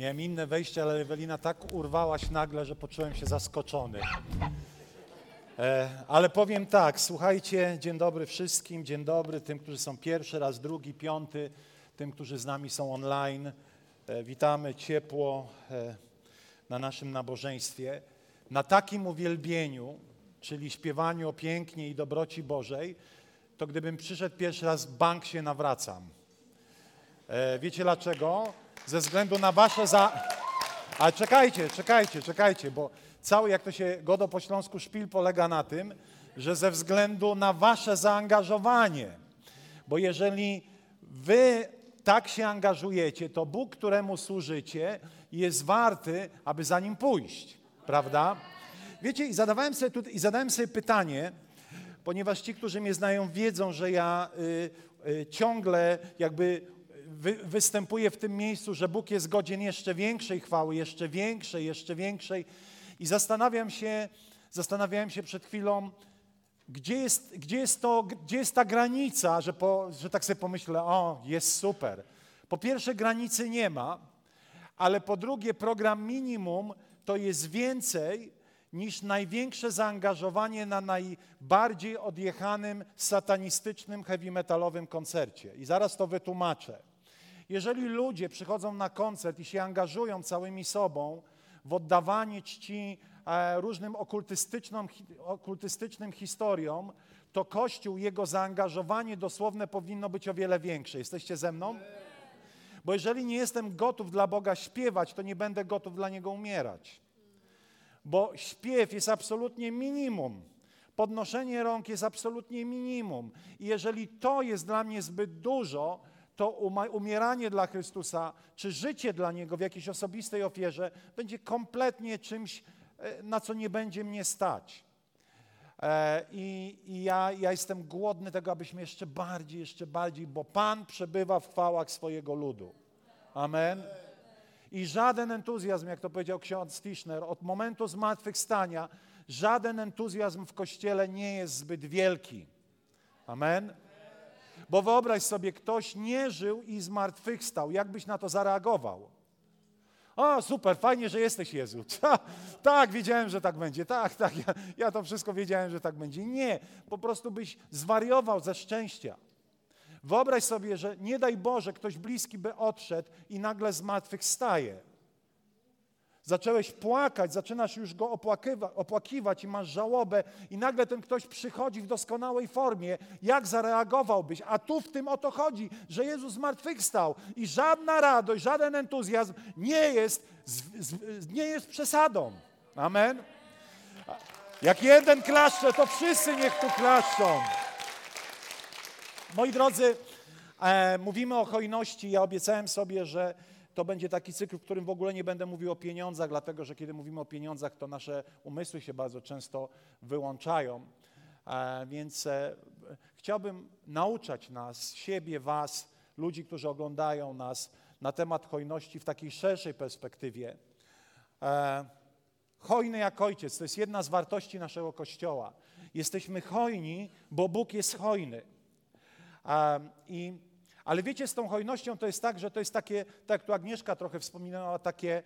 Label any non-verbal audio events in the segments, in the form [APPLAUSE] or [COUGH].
Miałem inne wejście, ale Ewelina tak urwałaś nagle, że poczułem się zaskoczony. E, ale powiem tak, słuchajcie, dzień dobry wszystkim, dzień dobry tym, którzy są pierwszy raz, drugi, piąty, tym, którzy z nami są online. E, witamy ciepło e, na naszym nabożeństwie. Na takim uwielbieniu, czyli śpiewaniu o pięknie i dobroci Bożej, to gdybym przyszedł pierwszy raz, bank się nawracam. Wiecie dlaczego? Ze względu na wasze za... Ale czekajcie, czekajcie, czekajcie, bo cały, jak to się godo po śląsku, szpil polega na tym, że ze względu na wasze zaangażowanie, bo jeżeli wy tak się angażujecie, to Bóg, któremu służycie, jest warty, aby za nim pójść, prawda? Wiecie, i zadawałem sobie, tutaj, i zadałem sobie pytanie, ponieważ ci, którzy mnie znają, wiedzą, że ja y, y, ciągle jakby wy, występuje w tym miejscu, że Bóg jest godzien jeszcze większej chwały, jeszcze większej, jeszcze większej. I zastanawiam się, zastanawiałem się przed chwilą, gdzie jest, gdzie jest, to, gdzie jest ta granica, że, po, że tak sobie pomyślę, o, jest super. Po pierwsze, granicy nie ma, ale po drugie, program minimum to jest więcej niż największe zaangażowanie na najbardziej odjechanym, satanistycznym, heavy metalowym koncercie. I zaraz to wytłumaczę. Jeżeli ludzie przychodzą na koncert i się angażują całymi sobą w oddawanie czci e, różnym okultystycznym, okultystycznym historiom, to Kościół, jego zaangażowanie dosłowne powinno być o wiele większe. Jesteście ze mną? Bo jeżeli nie jestem gotów dla Boga śpiewać, to nie będę gotów dla Niego umierać. Bo śpiew jest absolutnie minimum. Podnoszenie rąk jest absolutnie minimum. I jeżeli to jest dla mnie zbyt dużo, to umieranie dla Chrystusa, czy życie dla Niego w jakiejś osobistej ofierze będzie kompletnie czymś, e, na co nie będzie mnie stać. E, I, i ja, ja jestem głodny tego, abyśmy jeszcze bardziej, jeszcze bardziej, bo Pan przebywa w chwałach swojego ludu. Amen. I żaden entuzjazm, jak to powiedział ksiądz Tischner, od momentu zmartwychwstania, żaden entuzjazm w Kościele nie jest zbyt wielki. Amen. Bo wyobraź sobie, ktoś nie żył i zmartwychwstał. Jak byś na to zareagował? O, super, fajnie, że jesteś Jezu. [LAUGHS] tak, wiedziałem, że tak będzie. Tak, tak, ja, ja to wszystko wiedziałem, że tak będzie. Nie, po prostu byś zwariował ze szczęścia. Wyobraź sobie, że nie daj Boże, ktoś bliski by odszedł i nagle zmartwychwstaje. Zacząłeś płakać, zaczynasz już go opłakiwa, opłakiwać i masz żałobę, i nagle ten ktoś przychodzi w doskonałej formie. Jak zareagowałbyś? A tu w tym o to chodzi, że Jezus zmartwychwstał i żadna radość, żaden entuzjazm nie jest, nie jest przesadą. Amen. Jak jeden klaszcze, to wszyscy niech tu klaszczą. Moi drodzy, e, mówimy o hojności. Ja obiecałem sobie, że to będzie taki cykl, w którym w ogóle nie będę mówił o pieniądzach, dlatego że kiedy mówimy o pieniądzach, to nasze umysły się bardzo często wyłączają. E, więc e, chciałbym nauczać nas, siebie, Was, ludzi, którzy oglądają nas na temat hojności w takiej szerszej perspektywie. E, hojny jak ojciec to jest jedna z wartości naszego Kościoła. Jesteśmy hojni, bo Bóg jest hojny. I ale wiecie, z tą hojnością to jest tak, że to jest takie, tak jak tu Agnieszka trochę wspominała, takie,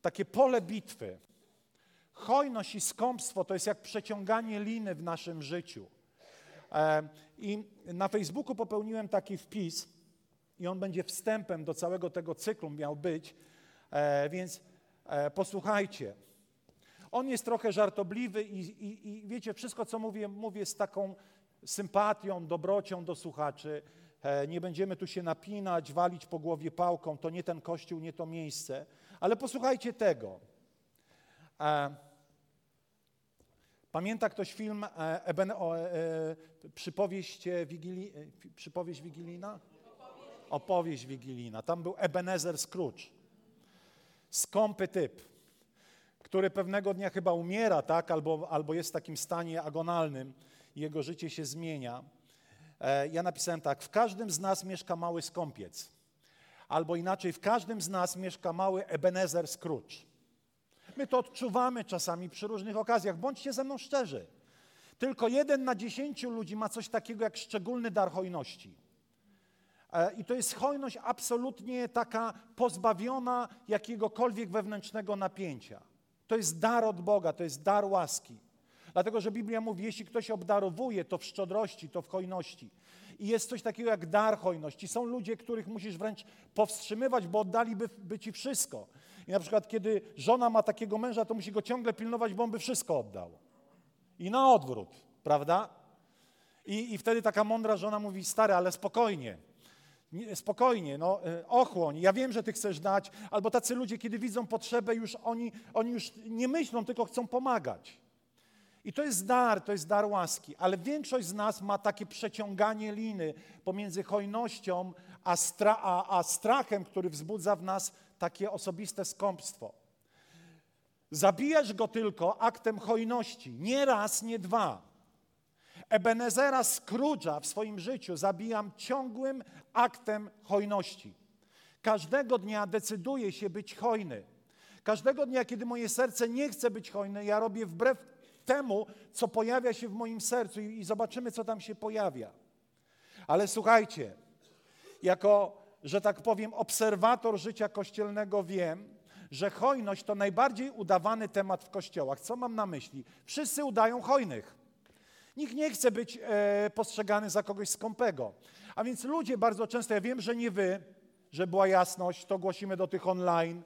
takie pole bitwy. Hojność i skąpstwo to jest jak przeciąganie liny w naszym życiu. I na Facebooku popełniłem taki wpis, i on będzie wstępem do całego tego cyklu miał być, e, więc e, posłuchajcie. On jest trochę żartobliwy i, i, i wiecie, wszystko co mówię, mówię z taką sympatią, dobrocią do słuchaczy. E, nie będziemy tu się napinać, walić po głowie pałką, to nie ten kościół, nie to miejsce. Ale posłuchajcie tego. E, Pamięta ktoś film e, Eben, o, e, przypowieść, Wigili, przypowieść? Opowieść Wigilina. Tam był Ebenezer Scrooge. Skąpy typ, który pewnego dnia chyba umiera, tak? albo, albo jest w takim stanie agonalnym jego życie się zmienia. E, ja napisałem tak, w każdym z nas mieszka mały skąpiec. Albo inaczej, w każdym z nas mieszka mały Ebenezer Scrooge. My to odczuwamy czasami przy różnych okazjach. Bądźcie ze mną szczerzy. Tylko jeden na dziesięciu ludzi ma coś takiego jak szczególny dar hojności. E, I to jest hojność absolutnie taka pozbawiona jakiegokolwiek wewnętrznego napięcia. To jest dar od Boga, to jest dar łaski. Dlatego, że Biblia mówi, jeśli ktoś obdarowuje, to w szczodrości, to w hojności. I jest coś takiego jak dar hojności. Są ludzie, których musisz wręcz powstrzymywać, bo oddaliby by ci wszystko. I na przykład, kiedy żona ma takiego męża, to musi go ciągle pilnować, bo on by wszystko oddał. I na odwrót, prawda? I, i wtedy taka mądra żona mówi, stary, ale spokojnie, spokojnie, no, e, ochłoń, ja wiem, że ty chcesz dać, albo tacy ludzie, kiedy widzą potrzebę, już oni, oni już nie myślą, tylko chcą pomagać. I to jest dar, to jest dar łaski, ale większość z nas ma takie przeciąganie liny pomiędzy hojnością a, stra a, a strachem, który wzbudza w nas takie osobiste skąpstwo. Zabijasz go tylko aktem hojności, nie raz, nie dwa. Ebenezera Scrooge'a w swoim życiu zabijam ciągłym aktem hojności. Każdego dnia decyduję się być hojny. Każdego dnia, kiedy moje serce nie chce być hojne, ja robię wbrew temu, co pojawia się w moim sercu i, zobaczymy, co tam się pojawia. Ale słuchajcie, jako, że tak powiem, obserwator życia kościelnego wiem, że hojność to najbardziej udawany temat w kościołach. Co mam na myśli? Wszyscy udają hojnych. Nikt nie chce być e, postrzegany za kogoś skąpego. A więc ludzie bardzo często, ja wiem, że nie wy, że była jasność, to głosimy do tych online,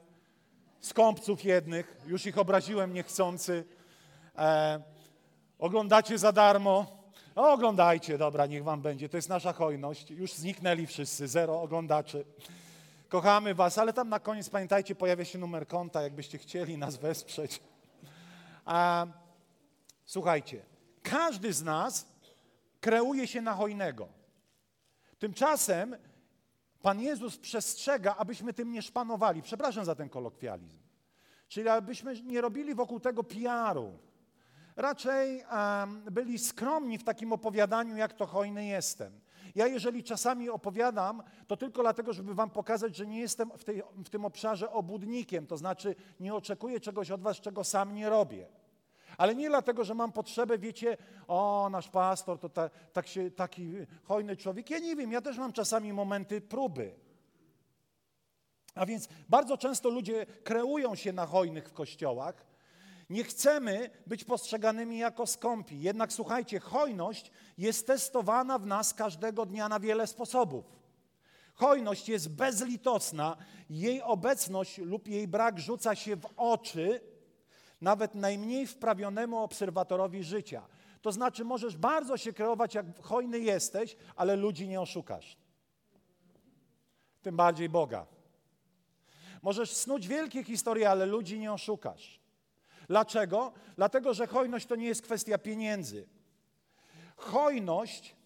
skąpców jednych, już ich obraziłem niechcący. E, oglądacie za darmo. No, oglądajcie, dobra, niech wam będzie. To jest nasza hojność. Już zniknęli wszyscy, zero oglądaczy. Kochamy was, ale tam na koniec pamiętajcie, pojawia się numer konta, jakbyście chcieli nas wesprzeć. Słuchajcie, każdy z nas kreuje się na hojnego. Tymczasem Pan Jezus przestrzega, abyśmy tym nie szpanowali. Przepraszam za ten kolokwializm. Czyli abyśmy nie robili wokół tego PR-u. Raczej byli skromni w takim opowiadaniu, jak to hojny jestem. Ja jeżeli czasami opowiadam, to tylko dlatego, żeby wam pokazać, że nie jestem w, tej, w tym obszarze obłudnikiem, to znaczy nie oczekuję czegoś od was, czego sam nie robię. Ale nie dlatego, że mam potrzebę, wiecie, o, nasz pastor to ta, tak się, taki hojny człowiek. Ja nie wiem, ja też mam czasami momenty próby. A więc bardzo często ludzie kreują się na hojnych w kościołach. Nie chcemy być postrzeganymi jako skąpi. Jednak słuchajcie, hojność jest testowana w nas każdego dnia na wiele sposobów. Hojność jest bezlitosna, jej obecność lub jej brak rzuca się w oczy nawet najmniej wprawionemu obserwatorowi życia. To znaczy, możesz bardzo się kreować, jak hojny jesteś, ale ludzi nie oszukasz. Tym bardziej Boga. Możesz snuć wielkie historie, ale ludzi nie oszukasz. Dlaczego? Dlatego, że hojność to nie jest kwestia pieniędzy. Hojność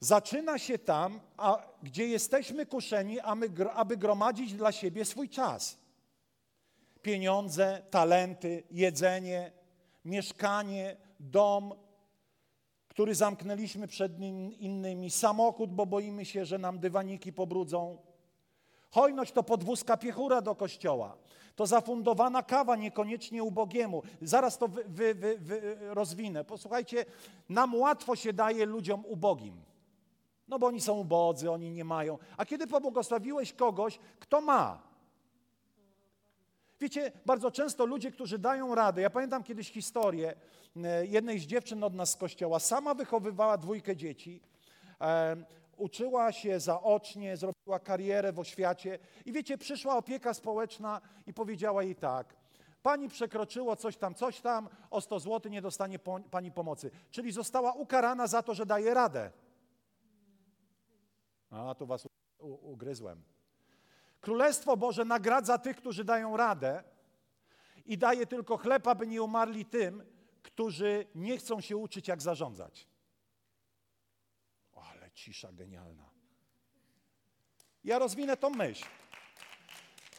zaczyna się tam, a, gdzie jesteśmy kuszeni, aby gromadzić dla siebie swój czas pieniądze, talenty, jedzenie, mieszkanie, dom, który zamknęliśmy przed innymi, samochód, bo boimy się, że nam dywaniki pobrudzą. Hojność to podwózka piechura do kościoła. To zafundowana kawa niekoniecznie ubogiemu. Zaraz to wy, wy, wy, wy rozwinę. Posłuchajcie, nam łatwo się daje ludziom ubogim. No bo oni są ubodzy, oni nie mają. A kiedy pobłogosławiłeś kogoś, kto ma, Wiecie, bardzo często ludzie, którzy dają radę, ja pamiętam kiedyś historię e, jednej z dziewczyn od nas z kościoła, sama wychowywała dwójkę dzieci, e, uczyła się zaocznie, zrobiła karierę w oświacie i wiecie, przyszła opieka społeczna i powiedziała jej tak, pani przekroczyło coś tam, coś tam, o 100 zł nie dostanie po, pani pomocy. Czyli została ukarana za to, że daje radę. A, tu was ugryzłem. Królestwo Boże nagradza tych, którzy dają radę I daje tylko chleb, aby nie umarli tym, którzy nie chcą się uczyć, jak zarządzać. Cisza genialna. Ja rozwinę tą myśl.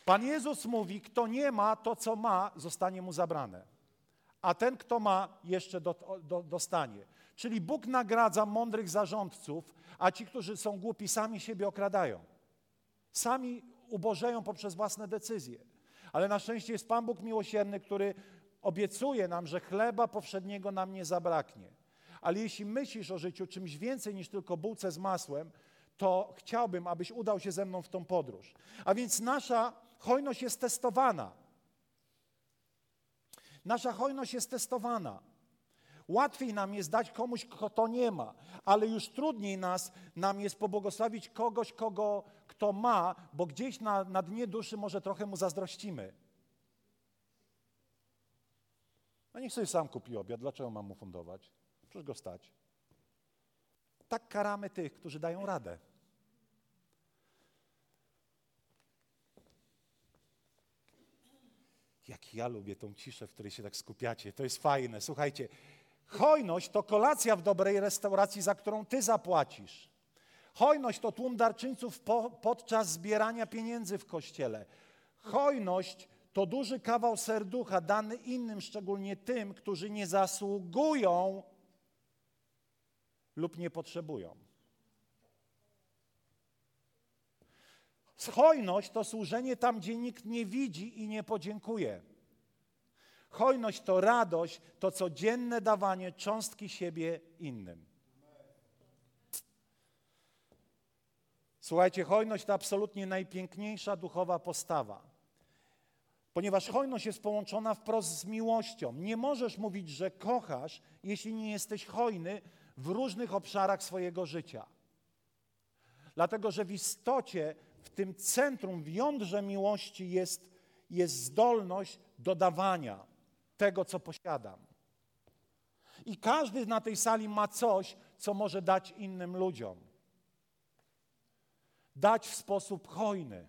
Pan Jezus mówi, kto nie ma, to co ma, zostanie mu zabrane. A ten, kto ma, jeszcze do, do, dostanie. Czyli Bóg nagradza mądrych zarządców, a ci, którzy są głupi, sami siebie okradają. Sami ubożeją poprzez własne decyzje. Ale na szczęście jest Pan Bóg miłosierny, który obiecuje nam, że chleba powszedniego nam nie zabraknie. Ale jeśli myślisz o życiu czymś więcej niż tylko bułce z masłem, to chciałbym, abyś udał się ze mną w tą podróż. A więc nasza hojność jest testowana. Nasza hojność jest testowana. Łatwiej nam jest dać komuś, kto to nie ma, ale już trudniej nas, nam jest pobłogosławić kogoś, kogo, kto ma, bo gdzieś na, na dnie duszy może trochę mu zazdrościmy. No niech sobie sam kupi obiad, dlaczego mam mu fundować? Przecież go stać. Tak karamy tych, którzy dają radę. Jak ja lubię tą ciszę, w której się tak skupiacie. To jest fajne. Słuchajcie, hojność to kolacja w dobrej restauracji, za którą ty zapłacisz. Hojność to tłum darczyńców po, podczas zbierania pieniędzy w kościele. Hojność to duży kawał serducha dany innym, szczególnie tym, którzy nie zasługują lub nie potrzebują. Hojność to służenie tam, gdzie nikt nie widzi i nie podziękuje. Hojność to radość, to codzienne dawanie cząstki siebie innym. Słuchajcie, hojność to absolutnie najpiękniejsza duchowa postawa. Ponieważ hojność jest połączona wprost z miłością. Nie możesz mówić, że kochasz, jeśli nie jesteś hojny w różnych obszarach swojego życia. Dlatego, że w istocie, w tym centrum, w jądrze miłości jest, jest zdolność dodawania tego, co posiadam. I każdy na tej sali ma coś, co może dać innym ludziom. Dać w sposób hojny.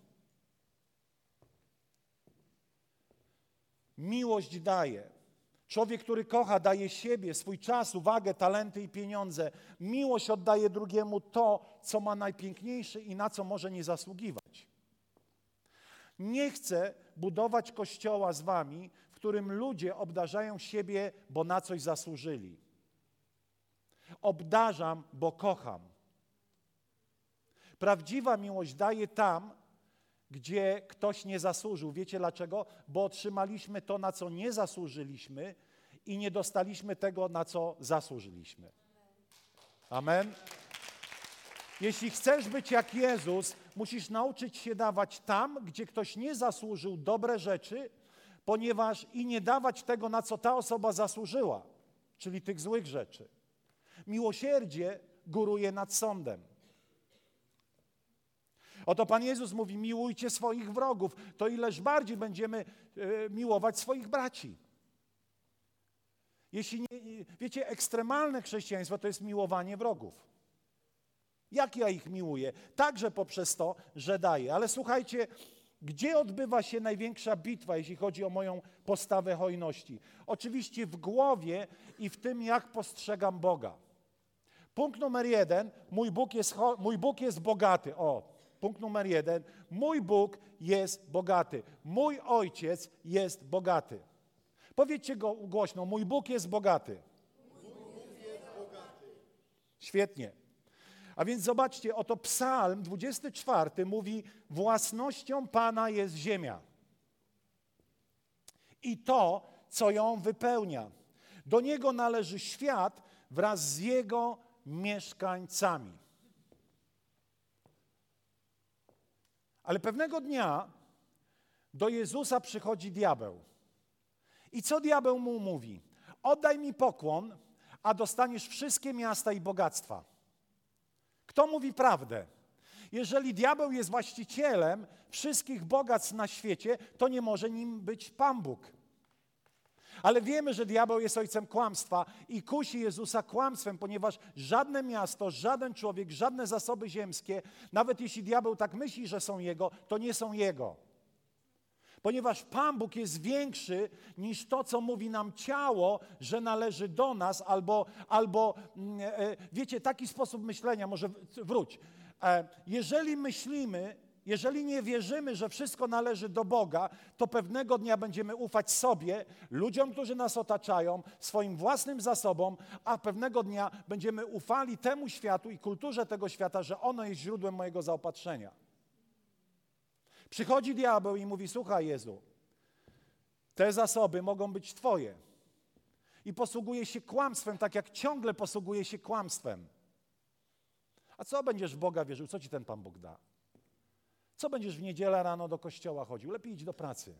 Miłość daje. Człowiek, który kocha, daje siebie, swój czas, uwagę, talenty i pieniądze. Miłość oddaje drugiemu to, co ma najpiękniejsze i na co może nie zasługiwać. Nie chcę budować kościoła z wami, w którym ludzie obdarzają siebie, bo na coś zasłużyli. Obdarzam, bo kocham. Prawdziwa miłość daje tam, gdzie ktoś nie zasłużył. Wiecie dlaczego? Bo otrzymaliśmy to, na co nie zasłużyliśmy i nie dostaliśmy tego, na co zasłużyliśmy. Amen. Jeśli chcesz być jak Jezus, musisz nauczyć się dawać tam, gdzie ktoś nie zasłużył dobre rzeczy, ponieważ i nie dawać tego, na co ta osoba zasłużyła, czyli tych złych rzeczy. Miłosierdzie góruje nad sądem. Oto Pan Jezus mówi: miłujcie swoich wrogów, to ileż bardziej będziemy e, miłować swoich braci. Jeśli nie, wiecie, ekstremalne chrześcijaństwo to jest miłowanie wrogów. Jak ja ich miłuję? Także poprzez to, że daję. Ale słuchajcie, gdzie odbywa się największa bitwa, jeśli chodzi o moją postawę hojności? Oczywiście w głowie i w tym, jak postrzegam Boga. Punkt numer jeden: mój Bóg jest, mój Bóg jest bogaty. O, Punkt numer jeden. Mój Bóg jest bogaty. Mój ojciec jest bogaty. Powiedzcie go głośno: Mój Bóg jest bogaty. Bóg jest bogaty. Świetnie. A więc zobaczcie, oto Psalm 24 mówi: Własnością Pana jest ziemia. I to, co ją wypełnia. Do niego należy świat wraz z jego mieszkańcami. Ale pewnego dnia do Jezusa przychodzi diabeł. I co diabeł mu mówi? Oddaj mi pokłon, a dostaniesz wszystkie miasta i bogactwa. Kto mówi prawdę? Jeżeli diabeł jest właścicielem wszystkich bogactw na świecie, to nie może nim być Pan Bóg. Ale wiemy, że diabeł jest ojcem kłamstwa i kusi Jezusa kłamstwem, ponieważ żadne miasto, żaden człowiek, żadne zasoby ziemskie, nawet jeśli diabeł tak myśli, że są jego, to nie są jego. Ponieważ Pan Bóg jest większy niż to, co mówi nam ciało, że należy do nas, albo, albo mm, e, wiecie, taki sposób myślenia, może wróć. E, jeżeli myślimy, jeżeli nie wierzymy, że wszystko należy do Boga, to pewnego dnia będziemy ufać sobie, ludziom, którzy nas otaczają, swoim własnym zasobom, a pewnego dnia będziemy ufali temu światu i kulturze tego świata, że ono jest źródłem mojego zaopatrzenia. Przychodzi diabeł i mówi: Słuchaj, Jezu, te zasoby mogą być Twoje. I posługuje się kłamstwem, tak jak ciągle posługuje się kłamstwem. A co będziesz w Boga wierzył? Co ci ten Pan Bóg da? Co będziesz w niedzielę rano do kościoła chodził? Lepiej idź do pracy.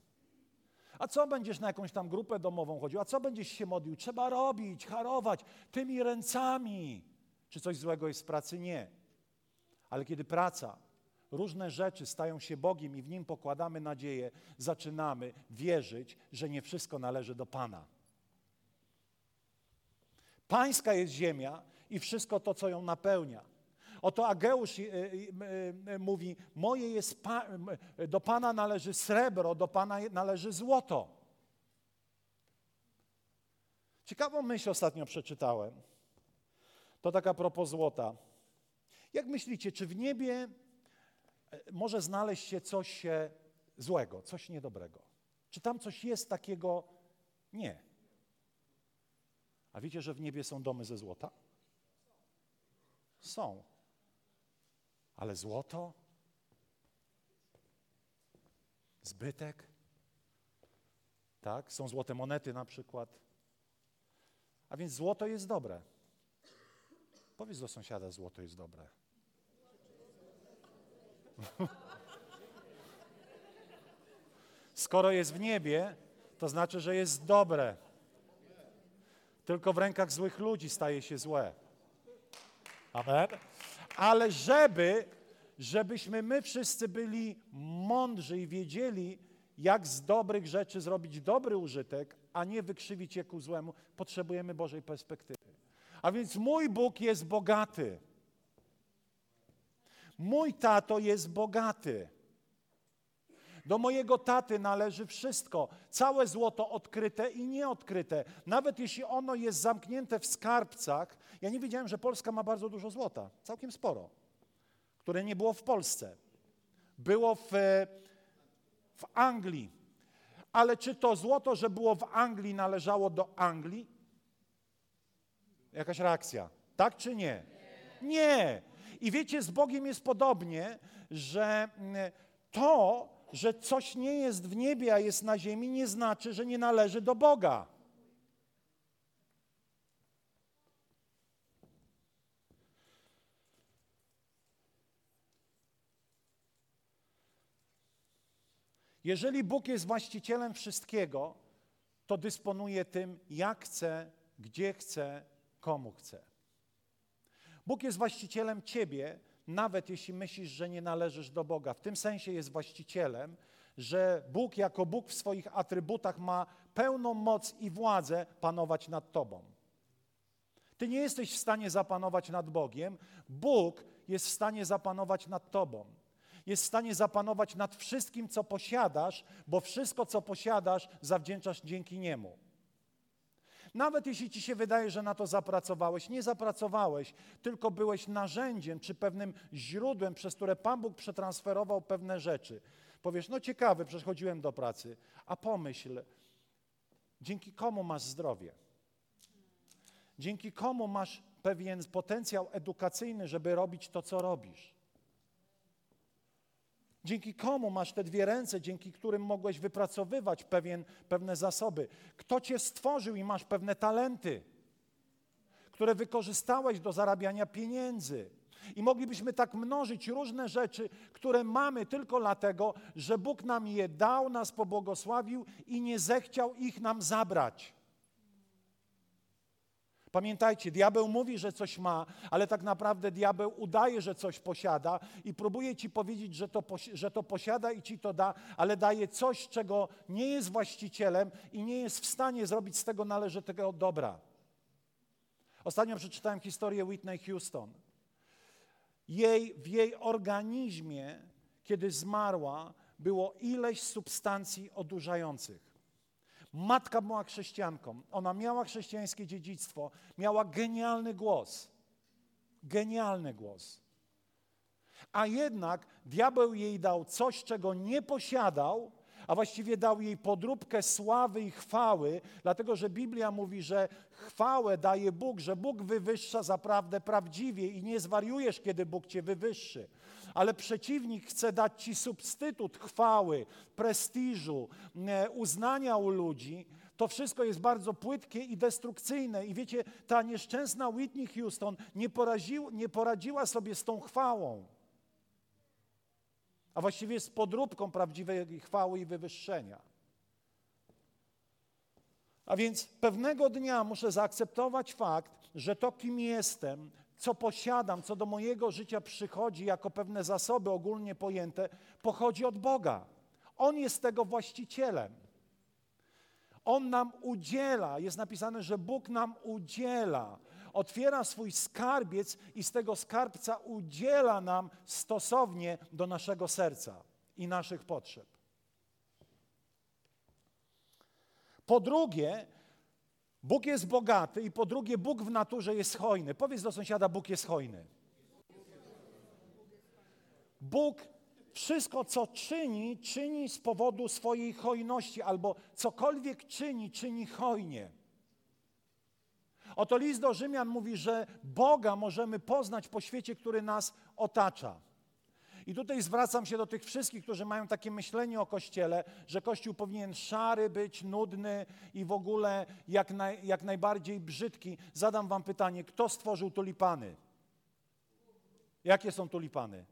A co będziesz na jakąś tam grupę domową chodził? A co będziesz się modlił? Trzeba robić, harować tymi ręcami. Czy coś złego jest w pracy? Nie. Ale kiedy praca, różne rzeczy stają się Bogiem i w Nim pokładamy nadzieję, zaczynamy wierzyć, że nie wszystko należy do Pana. Pańska jest ziemia i wszystko to, co ją napełnia. Oto Ageusz e, e, e, mówi: Moje jest pa, do Pana należy srebro, do Pana należy złoto. Ciekawą myśl ostatnio przeczytałem. To taka propos złota. Jak myślicie, czy w niebie może znaleźć się coś złego, coś niedobrego? Czy tam coś jest takiego? Nie. A wiecie, że w niebie są domy ze złota? Są. Ale złoto? Zbytek? Tak, są złote monety na przykład. A więc złoto jest dobre. Powiedz do sąsiada, złoto jest dobre. Skoro jest w niebie, to znaczy, że jest dobre. Tylko w rękach złych ludzi staje się złe. Amen ale żeby, żebyśmy my wszyscy byli mądrzy i wiedzieli, jak z dobrych rzeczy zrobić dobry użytek, a nie wykrzywić je ku złemu, potrzebujemy Bożej perspektywy. A więc mój Bóg jest bogaty. Mój tato jest bogaty. Do mojego taty należy wszystko, całe złoto odkryte i nieodkryte. Nawet jeśli ono jest zamknięte w skarbcach, ja nie wiedziałem, że Polska ma bardzo dużo złota, całkiem sporo, które nie było w Polsce. Było w, w Anglii. Ale czy to złoto, że było w Anglii, należało do Anglii? Jakaś reakcja. Tak czy nie? Nie. I wiecie, z Bogiem jest podobnie, że mm, to, że coś nie jest w niebie, a jest na ziemi, nie znaczy, że nie należy do Boga. Jeżeli Bóg jest właścicielem wszystkiego, to dysponuje tym, jak chce, gdzie chce, komu chce. Bóg jest właścicielem ciebie, nawet jeśli myślisz, że nie należysz do Boga. W tym sensie jest właścicielem, że Bóg jako Bóg w swoich atrybutach ma pełną moc i władzę panować nad tobą. Ty nie jesteś w stanie zapanować nad Bogiem, Bóg jest w stanie zapanować nad tobą. Jest w stanie zapanować nad wszystkim, co posiadasz, bo wszystko, co posiadasz, zawdzięczasz dzięki Niemu. Nawet jeśli ci się wydaje, że na to zapracowałeś, nie zapracowałeś, tylko byłeś narzędziem czy pewnym źródłem, przez które Pan Bóg przetransferował pewne rzeczy. Powiesz, no ciekawy, przechodziłem do pracy, a pomyśl, dzięki komu masz zdrowie? Dzięki komu masz pewien potencjał edukacyjny, żeby robić to, co robisz? Dzięki komu masz te dwie ręce, dzięki którym mogłeś wypracowywać pewien, pewne zasoby? Kto cię stworzył i masz pewne talenty, które wykorzystałeś do zarabiania pieniędzy? I moglibyśmy tak mnożyć różne rzeczy, które mamy tylko dlatego, że Bóg nam je dał, nas pobłogosławił i nie zechciał ich nam zabrać. Pamiętajcie, diabeł mówi, że coś ma, ale tak naprawdę diabeł udaje, że coś posiada i próbuje ci powiedzieć, że to, że to posiada i ci to da, ale daje coś, czego nie jest właścicielem i nie jest w stanie zrobić z tego należytego dobra. Ostatnio przeczytałem historię Whitney Houston. Jej, w jej organizmie, kiedy zmarła, było ileś substancji odurzających. Matka była chrześcijanką, ona miała chrześcijańskie dziedzictwo, miała genialny głos. Genialny głos. A jednak diabeł jej dał coś, czego nie posiadał, a właściwie dał jej podróbkę sławy i chwały, dlatego że Biblia mówi, że chwałę daje Bóg, że Bóg wywyższa zaprawdę prawdziwie i nie zwariujesz, kiedy Bóg cię wywyższy. Ale przeciwnik chce dać ci substytut chwały, prestiżu, e, uznania u ludzi. To wszystko jest bardzo płytkie i destrukcyjne. I wiecie, ta nieszczęsna Whitney Houston nie, poraził, nie poradziła sobie z tą chwałą a właściwie jest podróbką prawdziwej chwały i wywyższenia. A więc pewnego dnia muszę zaakceptować fakt, że to, kim jestem, co posiadam, co do mojego życia przychodzi jako pewne zasoby ogólnie pojęte, pochodzi od Boga. On jest tego właścicielem. On nam udziela, jest napisane, że Bóg nam udziela otwiera swój skarbiec i z tego skarbca udziela nam stosownie do naszego serca i naszych potrzeb. Po drugie, Bóg jest bogaty i po drugie, Bóg w naturze jest hojny. Powiedz do sąsiada, Bóg jest hojny. Bóg wszystko, co czyni, czyni z powodu swojej hojności, albo cokolwiek czyni, czyni hojnie. Oto list do Rzymian mówi, że Boga możemy poznać po świecie, który nas otacza. I tutaj zwracam się do tych wszystkich, którzy mają takie myślenie o Kościele, że Kościół powinien szary być, nudny i w ogóle jak, naj, jak najbardziej brzydki. Zadam wam pytanie, kto stworzył tulipany? Jakie są tulipany?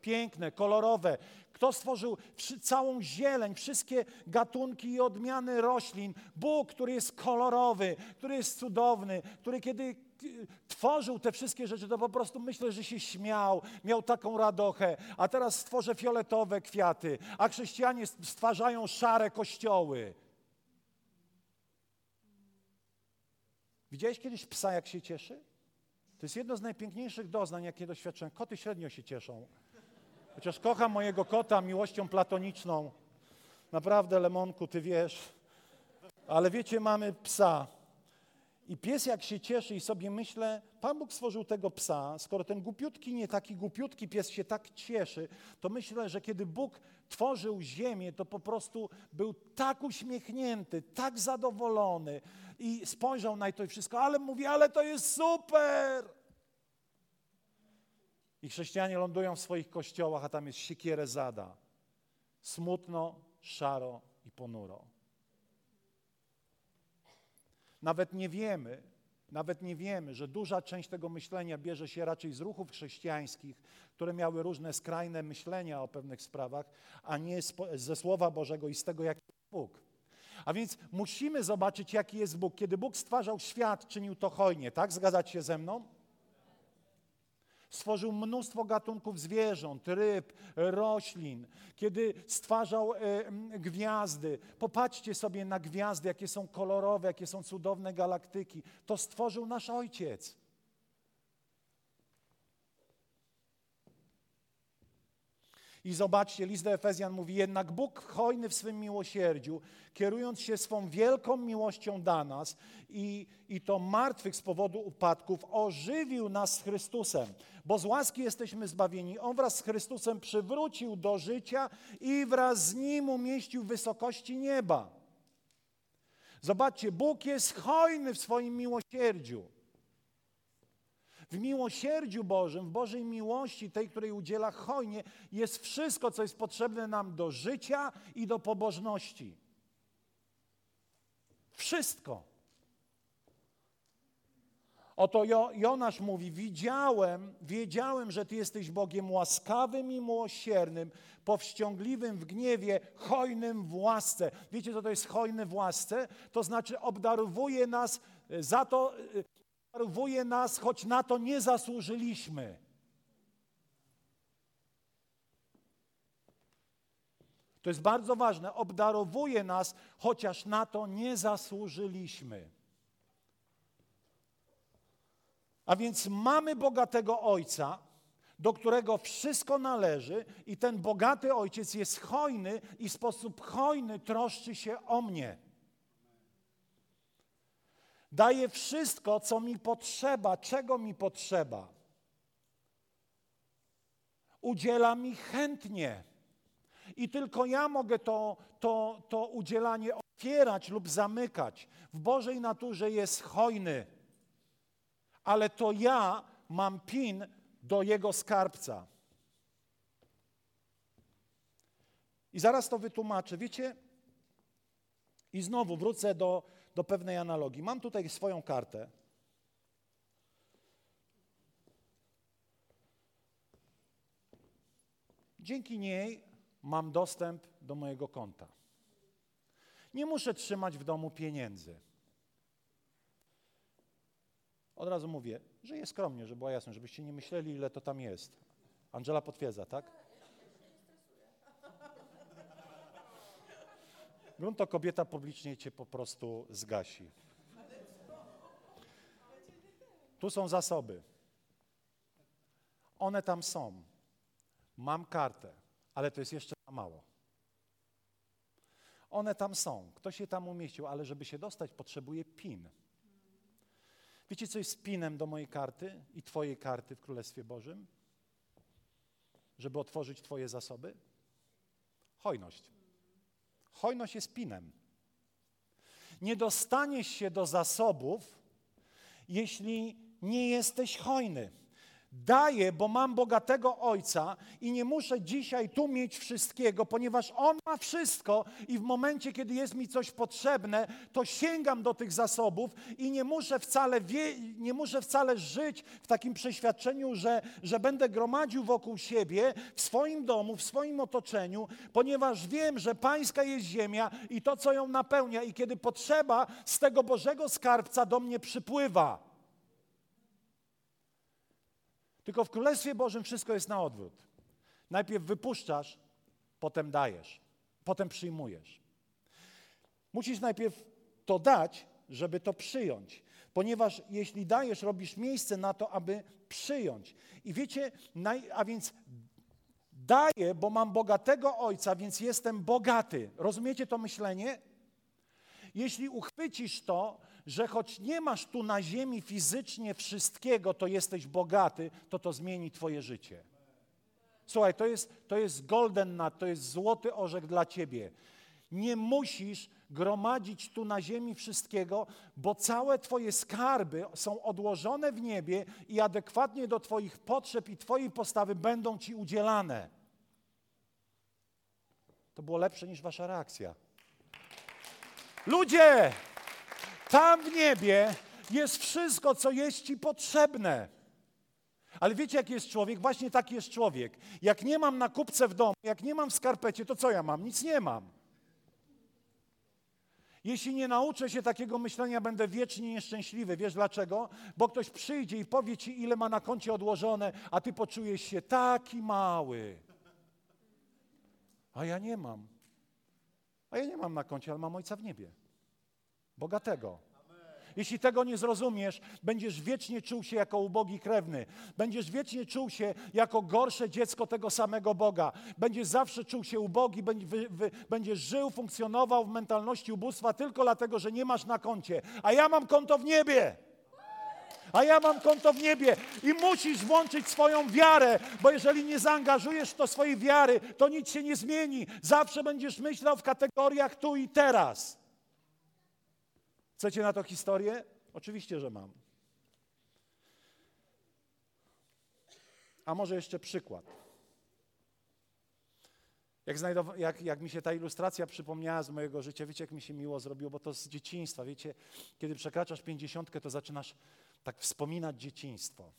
Piękne, kolorowe. Kto stworzył całą zieleń, wszystkie gatunki i odmiany roślin? Bóg, który jest kolorowy, który jest cudowny, który kiedy tworzył te wszystkie rzeczy, to po prostu myślę, że się śmiał, miał taką radochę, a teraz stworzę fioletowe kwiaty, a chrześcijanie stwarzają szare kościoły. Widziałeś kiedyś psa, jak się cieszy? To jest jedno z najpiękniejszych doznań, jakie doświadczyłem. Koty średnio się cieszą. Chociaż kocham mojego kota miłością platoniczną. Naprawdę, Lemonku, ty wiesz. Ale wiecie, mamy psa. I pies jak się cieszy i sobie myślę, Pan Bóg stworzył tego psa, skoro ten głupiutki, nie taki głupiutki pies się tak cieszy, to myślę, że kiedy Bóg tworzył ziemię, to po prostu był tak uśmiechnięty, tak zadowolony i spojrzał na to i wszystko, ale mówi, ale to jest super! I chrześcijanie lądują w swoich kościołach, a tam jest siekierezada. Smutno, szaro i ponuro. Nawet nie wiemy, nawet nie wiemy, że duża część tego myślenia bierze się raczej z ruchów chrześcijańskich, które miały różne skrajne myślenia o pewnych sprawach, a nie ze Słowa Bożego i z tego, jaki jest Bóg. A więc musimy zobaczyć, jaki jest Bóg. Kiedy Bóg stwarzał świat, czynił to hojnie, tak? Zgadzać się ze mną? Stworzył mnóstwo gatunków zwierząt, ryb, roślin. Kiedy stwarzał e, gwiazdy, popatrzcie sobie na gwiazdy, jakie są kolorowe, jakie są cudowne galaktyki. To stworzył nasz Ojciec. I zobaczcie, list do Efezjan mówi, jednak Bóg hojny w swym miłosierdziu, kierując się swą wielką miłością dla nas i, i to martwych z powodu upadków, ożywił nas z Chrystusem, bo z łaski jesteśmy zbawieni. On wraz z Chrystusem przywrócił do życia i wraz z Nim umieścił wysokości nieba. Zobaczcie, Bóg jest hojny w swoim miłosierdziu. W miłosierdziu Bożym, w Bożej miłości, tej, której udziela hojnie, jest wszystko, co jest potrzebne nam do życia i do pobożności. Wszystko. Oto Jonasz mówi: Widziałem, wiedziałem, że Ty jesteś Bogiem łaskawym i miłosiernym, powściągliwym w gniewie, hojnym w łasce. Wiecie, co to jest hojny w łasce? To znaczy obdarowuje nas za to, obdarowuje nas, choć na to nie zasłużyliśmy. To jest bardzo ważne. Obdarowuje nas, chociaż na to nie zasłużyliśmy. A więc mamy bogatego Ojca, do którego wszystko należy, i ten bogaty ojciec jest hojny i w sposób hojny troszczy się o mnie. Daje wszystko, co mi potrzeba, czego mi potrzeba. Udziela mi chętnie. I tylko ja mogę to, to, to udzielanie otwierać lub zamykać. W Bożej naturze jest hojny, ale to ja mam pin do jego skarbca. I zaraz to wytłumaczę. Wiecie, i znowu wrócę do, do pewnej analogii. Mam tutaj swoją kartę. Dzięki niej mam dostęp do mojego konta. Nie muszę trzymać w domu pieniędzy. Od razu mówię, jest skromnie, żeby była jasność, żebyście nie myśleli, ile to tam jest. Angela potwierdza, tak? Grunt to kobieta publicznie cię po prostu zgasi. Tu są zasoby. One tam są. Mam kartę, ale to jest jeszcze za mało. One tam są. Ktoś je tam umieścił, ale żeby się dostać, potrzebuje PIN. Wiecie, co jest pinem do mojej karty i Twojej karty w Królestwie Bożym? Żeby otworzyć Twoje zasoby? Hojność. Hojność jest pinem. Nie dostaniesz się do zasobów, jeśli nie jesteś hojny. Daję, bo mam bogatego ojca i nie muszę dzisiaj tu mieć wszystkiego, ponieważ on ma wszystko i w momencie, kiedy jest mi coś potrzebne, to sięgam do tych zasobów i nie muszę wcale, wie, nie muszę wcale żyć w takim przeświadczeniu, że, że będę gromadził wokół siebie, w swoim domu, w swoim otoczeniu, ponieważ wiem, że pańska jest ziemia i to, co ją napełnia, i kiedy potrzeba z tego Bożego skarbca do mnie przypływa. Tylko w Królestwie Bożym wszystko jest na odwrót. Najpierw wypuszczasz, potem dajesz, potem przyjmujesz. Musisz najpierw to dać, żeby to przyjąć. Ponieważ jeśli dajesz, robisz miejsce na to, aby przyjąć. I wiecie, a więc daję, bo mam bogatego ojca, więc jestem bogaty. Rozumiecie to myślenie? Jeśli uchwycisz to, że choć nie masz tu na ziemi fizycznie wszystkiego, to jesteś bogaty, to to zmieni Twoje życie. Słuchaj, to jest, to jest golden nut, to jest złoty orzech dla Ciebie. Nie musisz gromadzić tu na ziemi wszystkiego, bo całe Twoje skarby są odłożone w niebie i adekwatnie do Twoich potrzeb i Twojej postawy będą Ci udzielane. To było lepsze niż Wasza reakcja. Ludzie! Tam w niebie jest wszystko, co jest ci potrzebne. Ale wiecie, jaki jest człowiek? Właśnie taki jest człowiek. Jak nie mam na kupce w domu, jak nie mam w skarpecie, to co ja mam? Nic nie mam. Jeśli nie nauczę się takiego myślenia, będę wiecznie nieszczęśliwy. Wiesz dlaczego? Bo ktoś przyjdzie i powie ci, ile ma na koncie odłożone, a ty poczujesz się taki mały. A ja nie mam. A ja nie mam na koncie, ale mam ojca w niebie bogatego. Jeśli tego nie zrozumiesz, będziesz wiecznie czuł się jako ubogi krewny. Będziesz wiecznie czuł się jako gorsze dziecko tego samego Boga. Będziesz zawsze czuł się ubogi, będziesz żył, funkcjonował w mentalności ubóstwa tylko dlatego, że nie masz na koncie. A ja mam konto w niebie. A ja mam konto w niebie i musisz włączyć swoją wiarę, bo jeżeli nie zaangażujesz to swojej wiary, to nic się nie zmieni. Zawsze będziesz myślał w kategoriach tu i teraz. Chcecie na to historię? Oczywiście, że mam. A może jeszcze przykład. Jak, jak, jak, mi się ta ilustracja przypomniała z mojego życia, wiecie, jak mi się miło zrobiło, bo to z dzieciństwa, wiecie, kiedy przekraczasz pięćdziesiątkę, to zaczynasz tak wspominać dzieciństwo.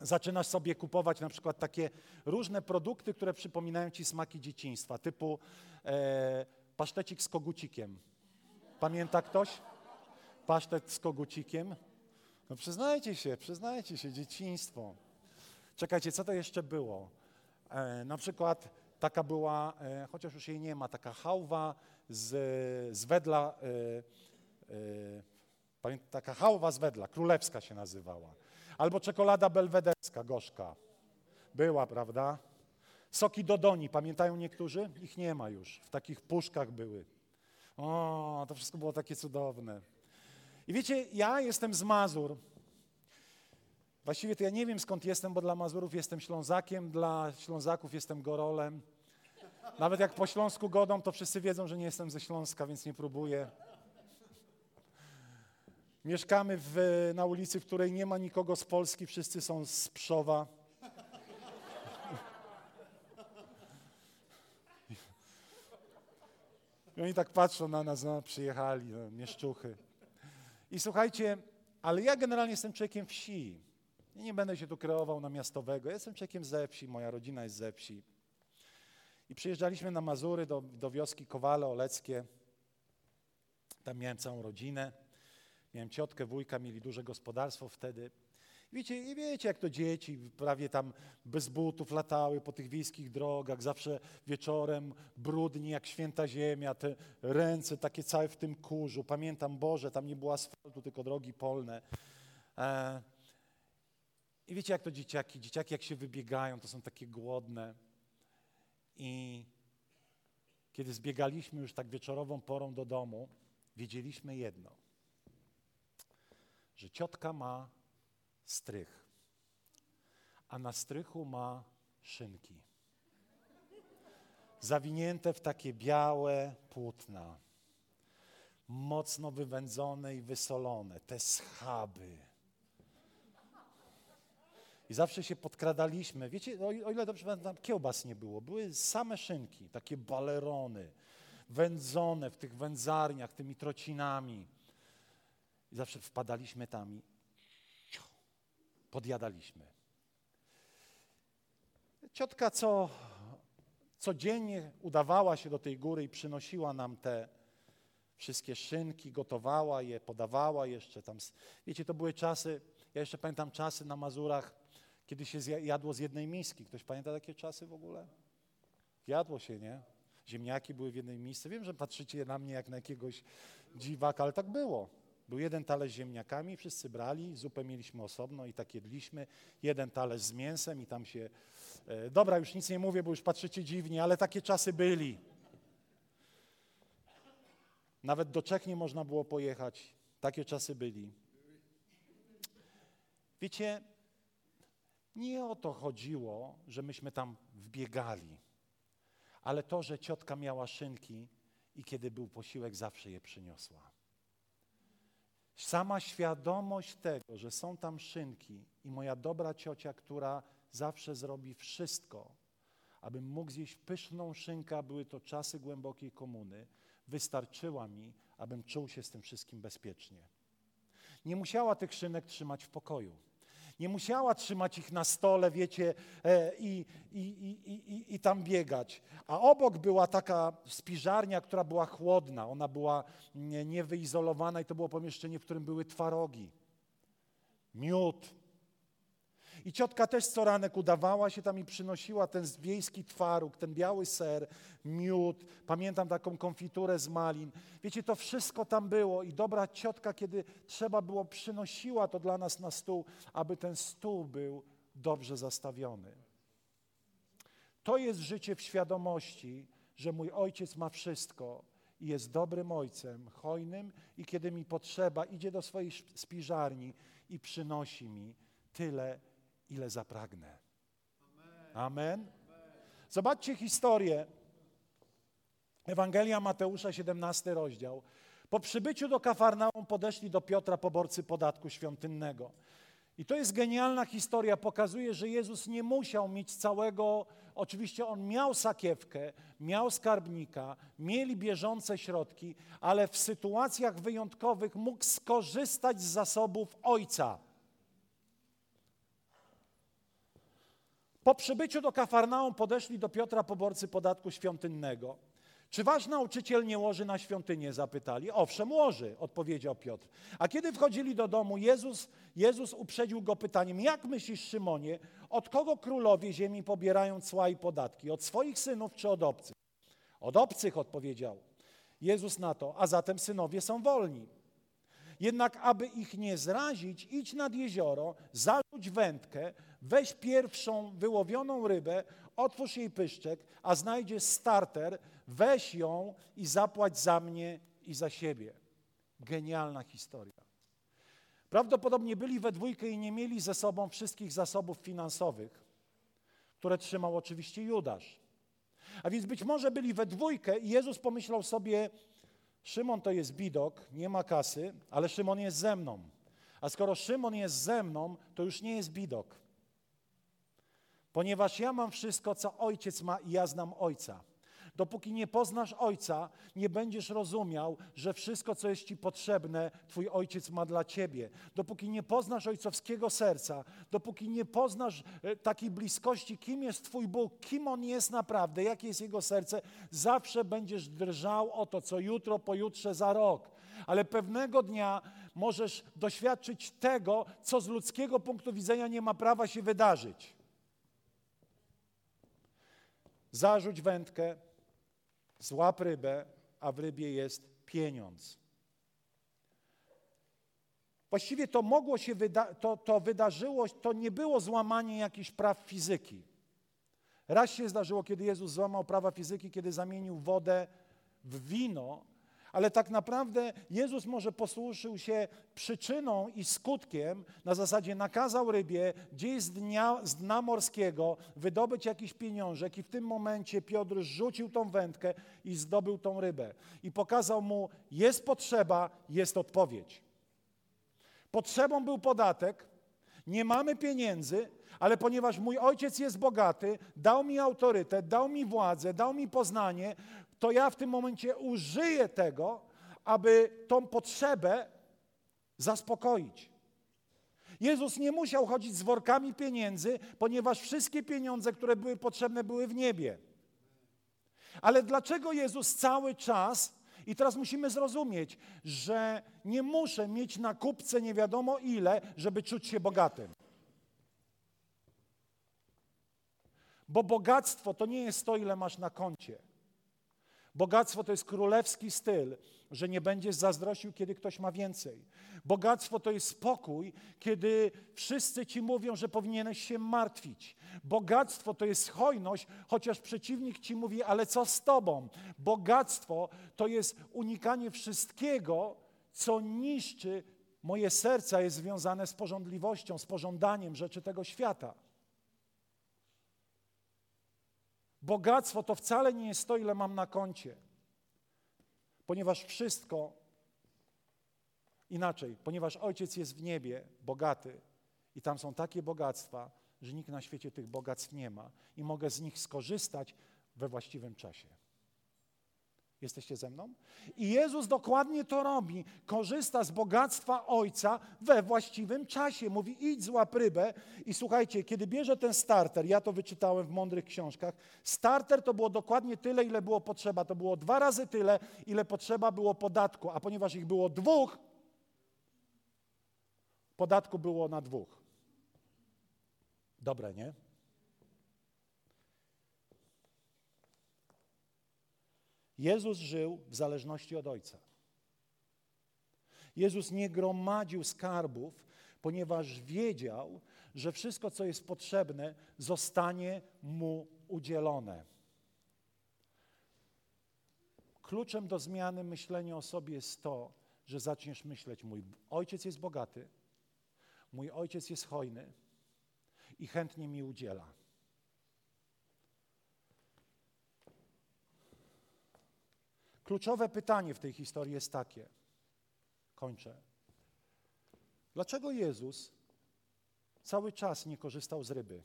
Zaczynasz sobie kupować na przykład takie różne produkty, które przypominają ci smaki dzieciństwa, typu e, pasztecik z kogucikiem. Pamięta ktoś? Pasztet z kogucikiem? No przyznajcie się, przyznajcie się, dzieciństwo. Czekajcie, co to jeszcze było? E, na przykład taka była, e, chociaż już jej nie ma, taka hałwa z, z wedla, e, e Taka hałwa z wedla, królewska się nazywała. Albo czekolada belwederska, gorzka. Była, prawda? Soki Dodoni, pamiętają niektórzy? Ich nie ma już. W takich puszkach były. O, to wszystko było takie cudowne. I wiecie, ja jestem z Mazur. Właściwie to ja nie wiem skąd jestem, bo dla Mazurów jestem Ślązakiem, dla Ślązaków jestem Gorolem. Nawet jak po śląsku godą, to wszyscy wiedzą, że nie jestem ze Śląska, więc nie próbuję. Mieszkamy w, na ulicy, w której nie ma nikogo z Polski, wszyscy są z Pszowa. I oni tak patrzą na nas, no, przyjechali, no, mieszczuchy. I słuchajcie, ale ja generalnie jestem człowiekiem wsi. I nie będę się tu kreował na miastowego. Ja jestem człowiekiem ze wsi, moja rodzina jest ze wsi. I przyjeżdżaliśmy na Mazury do, do wioski Kowale Oleckie. Tam miałem całą rodzinę. Miałem ciotkę, wujka, mieli duże gospodarstwo wtedy. Wiecie, i wiecie, jak to dzieci prawie tam bez butów latały po tych wiejskich drogach, zawsze wieczorem brudni jak święta ziemia, te ręce takie całe w tym kurzu. Pamiętam, Boże, tam nie było asfaltu, tylko drogi polne. E, I wiecie, jak to dzieciaki, dzieciaki jak się wybiegają, to są takie głodne. I kiedy zbiegaliśmy już tak wieczorową porą do domu, wiedzieliśmy jedno, że ciotka ma strych, a na strychu ma szynki. Zawinięte w takie białe płótna, mocno wywędzone i wysolone, te schaby. I zawsze się podkradaliśmy. Wiecie, o ile dobrze pamiętam, kiełbas nie było. Były same szynki, takie balerony, wędzone w tych wędzarniach, tymi trocinami. I zawsze wpadaliśmy tam i podjadaliśmy. Ciotka co codziennie udawała się do tej góry i przynosiła nam te wszystkie szynki, gotowała je, podawała jeszcze tam. Wiecie, to były czasy, ja jeszcze pamiętam czasy na Mazurach, kiedy się jadło z jednej miski. Ktoś pamięta takie czasy w ogóle? Jadło się, nie? Ziemniaki były w jednej misce. Wiem, że patrzycie na mnie jak na jakiegoś dziwaka, ale tak było. Był jeden talerz z ziemniakami, wszyscy brali, zupę mieliśmy osobno i tak jedliśmy. Jeden talerz z mięsem i tam się... E, dobra, już nic nie mówię, bo już patrzycie dziwnie, ale takie czasy byli. Nawet do Czech nie można było pojechać. Takie czasy byli. Wiecie, nie o to chodziło, że myśmy tam wbiegali, ale to, że ciotka miała szynki i kiedy był posiłek, zawsze je przyniosła. Sama świadomość tego, że są tam szynki i moja dobra ciocia, która zawsze zrobi wszystko, abym mógł zjeść pyszną szynkę, a były to czasy głębokiej komuny, wystarczyła mi, abym czuł się z tym wszystkim bezpiecznie. Nie musiała tych szynek trzymać w pokoju. Nie musiała trzymać ich na stole, wiecie, e, i, i, i, i, tam biegać. A obok była taka spiżarnia, która była chłodna. Ona była niewyizolowana i to było pomieszczenie, w którym były twarogi, miód, i ciotka też co ranek udawała się tam i przynosiła ten wiejski twaróg, ten biały ser, miód. Pamiętam taką konfiturę z malin. Wiecie, to wszystko tam było i dobra ciotka, kiedy trzeba było, przynosiła to dla nas na stół, aby ten stół był dobrze zastawiony. To jest życie w świadomości, że mój ojciec ma wszystko i jest dobrym ojcem, hojnym i kiedy mi potrzeba, idzie do swojej spiżarni i przynosi mi tyle, ile zapragnę. Amen. Zobaczcie historię. Ewangelia Mateusza, 17 rozdział. Po przybyciu do Kafarnaum podeszli do Piotra poborcy podatku świątynnego. I to jest genialna historia, pokazuje, że Jezus nie musiał mieć całego, oczywiście on miał sakiewkę, miał skarbnika, mieli bieżące środki, ale w sytuacjach wyjątkowych mógł skorzystać z zasobów Ojca. Po przybyciu do Kafarnaum podeszli do Piotra poborcy podatku świątynnego. Czy wasz nauczyciel nie łoży na świątynię? Zapytali. Owszem, łoży, odpowiedział Piotr. A kiedy wchodzili do domu, Jezus, Jezus uprzedził go pytaniem: Jak myślisz, Szymonie, od kogo królowie ziemi pobierają cła i podatki? Od swoich synów czy od obcych? Od obcych, odpowiedział Jezus na to, a zatem synowie są wolni. Jednak aby ich nie zrazić, idź nad jezioro, zarzuć wędkę, weź pierwszą wyłowioną rybę, otwórz jej pyszczek, a znajdziesz starter, weź ją i zapłać za mnie i za siebie. Genialna historia. Prawdopodobnie byli we dwójkę i nie mieli ze sobą wszystkich zasobów finansowych, które trzymał oczywiście Judasz. A więc być może byli we dwójkę i Jezus pomyślał sobie, Szymon to jest bidok, nie ma kasy, ale Szymon jest ze mną. A skoro Szymon jest ze mną, to już nie jest bidok. Ponieważ ja mam wszystko, co ojciec ma i ja znam ojca. Dopóki nie poznasz Ojca, nie będziesz rozumiał, że wszystko, co jest Ci potrzebne, Twój Ojciec ma dla Ciebie. Dopóki nie poznasz ojcowskiego serca, dopóki nie poznasz e, takiej bliskości, kim jest Twój Bóg, kim On jest naprawdę, jakie jest Jego serce, zawsze będziesz drżał o to, co jutro, pojutrze, za rok. Ale pewnego dnia możesz doświadczyć tego, co z ludzkiego punktu widzenia nie ma prawa się wydarzyć. Zarzuć wędkę, Złap rybę, a w rybie jest pieniądz. Właściwie to mogło się, wyda- to, to wydarzyło, to nie było złamanie jakichś praw fizyki. Raz się zdarzyło, kiedy Jezus złamał prawa fizyki, kiedy zamienił wodę w wino, ale tak naprawdę Jezus może posłużył się przyczyną i skutkiem, na zasadzie nakazał rybie gdzieś z z dna morskiego wydobyć jakiś pieniążek i w tym momencie Piotr rzucił tą wędkę i zdobył tą rybę. I pokazał mu, jest potrzeba, jest odpowiedź. Potrzebą był podatek, nie mamy pieniędzy, ale ponieważ mój ojciec jest bogaty, dał mi autorytet, dał mi władzę, dał mi poznanie, to ja w tym momencie użyję tego, aby tą potrzebę zaspokoić. Jezus nie musiał chodzić z workami pieniędzy, ponieważ wszystkie pieniądze, które były potrzebne, były w niebie. Ale dlaczego Jezus cały czas, i teraz musimy zrozumieć, że nie muszę mieć na kupce nie wiadomo ile, żeby czuć się bogatym. Bo bogactwo to nie jest to, ile masz na koncie. Bogactwo to jest królewski styl, że nie będziesz zazdrościł, kiedy ktoś ma więcej. Bogactwo to jest spokój, kiedy wszyscy ci mówią, że powinieneś się martwić. Bogactwo to jest hojność, chociaż przeciwnik ci mówi, ale co z tobą? Bogactwo to jest unikanie wszystkiego, co niszczy moje serca, jest związane z porządliwością, z pożądaniem rzeczy tego świata. Bogactwo to wcale nie jest to, ile mam na koncie, ponieważ wszystko inaczej, ponieważ Ojciec jest w niebie bogaty. I tam są takie bogactwa, że nikt na świecie tych bogactw nie ma. I mogę z nich skorzystać we właściwym czasie. Jesteście ze mną? I Jezus dokładnie to robi. Korzysta z bogactwa Ojca we właściwym czasie. Mówi, idź złap rybę. I słuchajcie, kiedy bierze ten starter, ja to wyczytałem w mądrych książkach, starter to było dokładnie tyle, ile było potrzeba. To było dwa razy tyle, ile potrzeba było podatku. A ponieważ ich było dwóch, podatku było na dwóch. Dobre, nie? Jezus żył w zależności od Ojca. Jezus nie gromadził skarbów, ponieważ wiedział, że wszystko, co jest potrzebne, zostanie mu udzielone. Kluczem do zmiany myślenia o sobie jest to, że zaczniesz myśleć: Mój ojciec jest bogaty, mój ojciec jest hojny i chętnie mi udziela. Kluczowe pytanie w tej historii jest takie. Kończę. Dlaczego Jezus cały czas nie korzystał z ryby?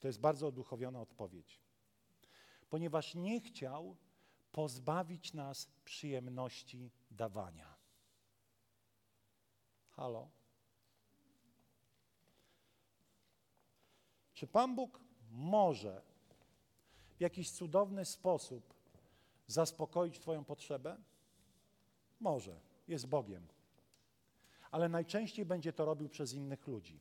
To jest bardzo oduchowiona odpowiedź. Ponieważ nie chciał pozbawić nas przyjemności dawania. Halo? Czy Pan Bóg może w jakiś cudowny sposób zaspokoić Twoją potrzebę? Może, jest Bogiem. Ale najczęściej będzie to robił przez innych ludzi.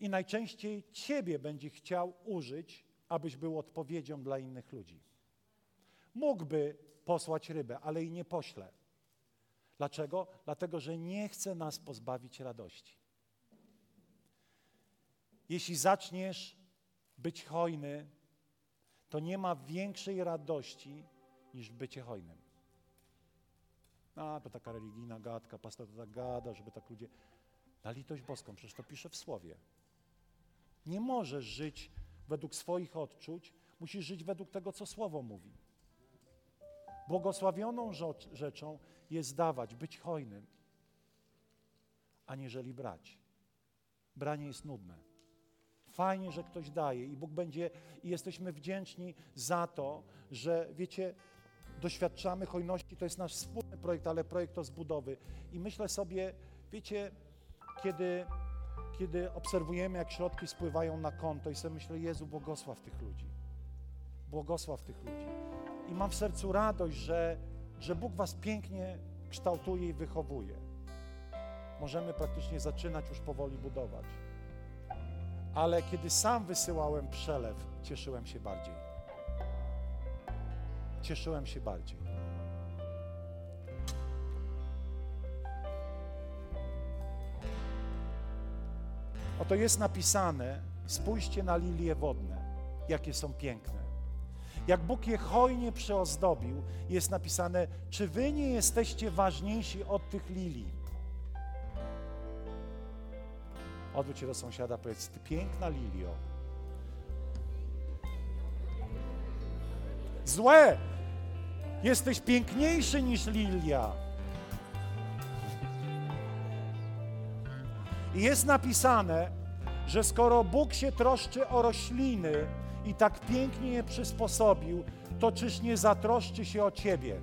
I najczęściej Ciebie będzie chciał użyć, abyś był odpowiedzią dla innych ludzi. Mógłby posłać rybę, ale i nie poślę. Dlaczego? Dlatego, że nie chce nas pozbawić radości. Jeśli zaczniesz być hojny, to nie ma większej radości niż bycie hojnym. A, to taka religijna gadka, pastor to tak gada, żeby tak ludzie... Na litość boską, przecież to pisze w słowie. Nie możesz żyć według swoich odczuć, musisz żyć według tego, co słowo mówi. Błogosławioną rzeczą jest dawać, być hojnym, aniżeli brać. Branie jest nudne. Fajnie, że ktoś daje i Bóg będzie, i jesteśmy wdzięczni za to, że wiecie, doświadczamy hojności. To jest nasz wspólny projekt, ale projekt rozbudowy. I myślę sobie, wiecie, kiedy, kiedy obserwujemy, jak środki spływają na konto i sobie myślę, Jezu, błogosław tych ludzi. Błogosław tych ludzi. I mam w sercu radość, że, że Bóg was pięknie kształtuje i wychowuje. Możemy praktycznie zaczynać już powoli budować. Ale kiedy sam wysyłałem przelew, cieszyłem się bardziej. Cieszyłem się bardziej. Oto jest napisane: spójrzcie na lilie wodne, jakie są piękne. Jak Bóg je hojnie przeozdobił, jest napisane: Czy wy nie jesteście ważniejsi od tych lilii? Odwróć się do sąsiada, powiedz: Ty piękna lilio. Złe! Jesteś piękniejszy niż lilia. I jest napisane, że skoro Bóg się troszczy o rośliny i tak pięknie je przysposobił, to czyż nie zatroszczy się o Ciebie?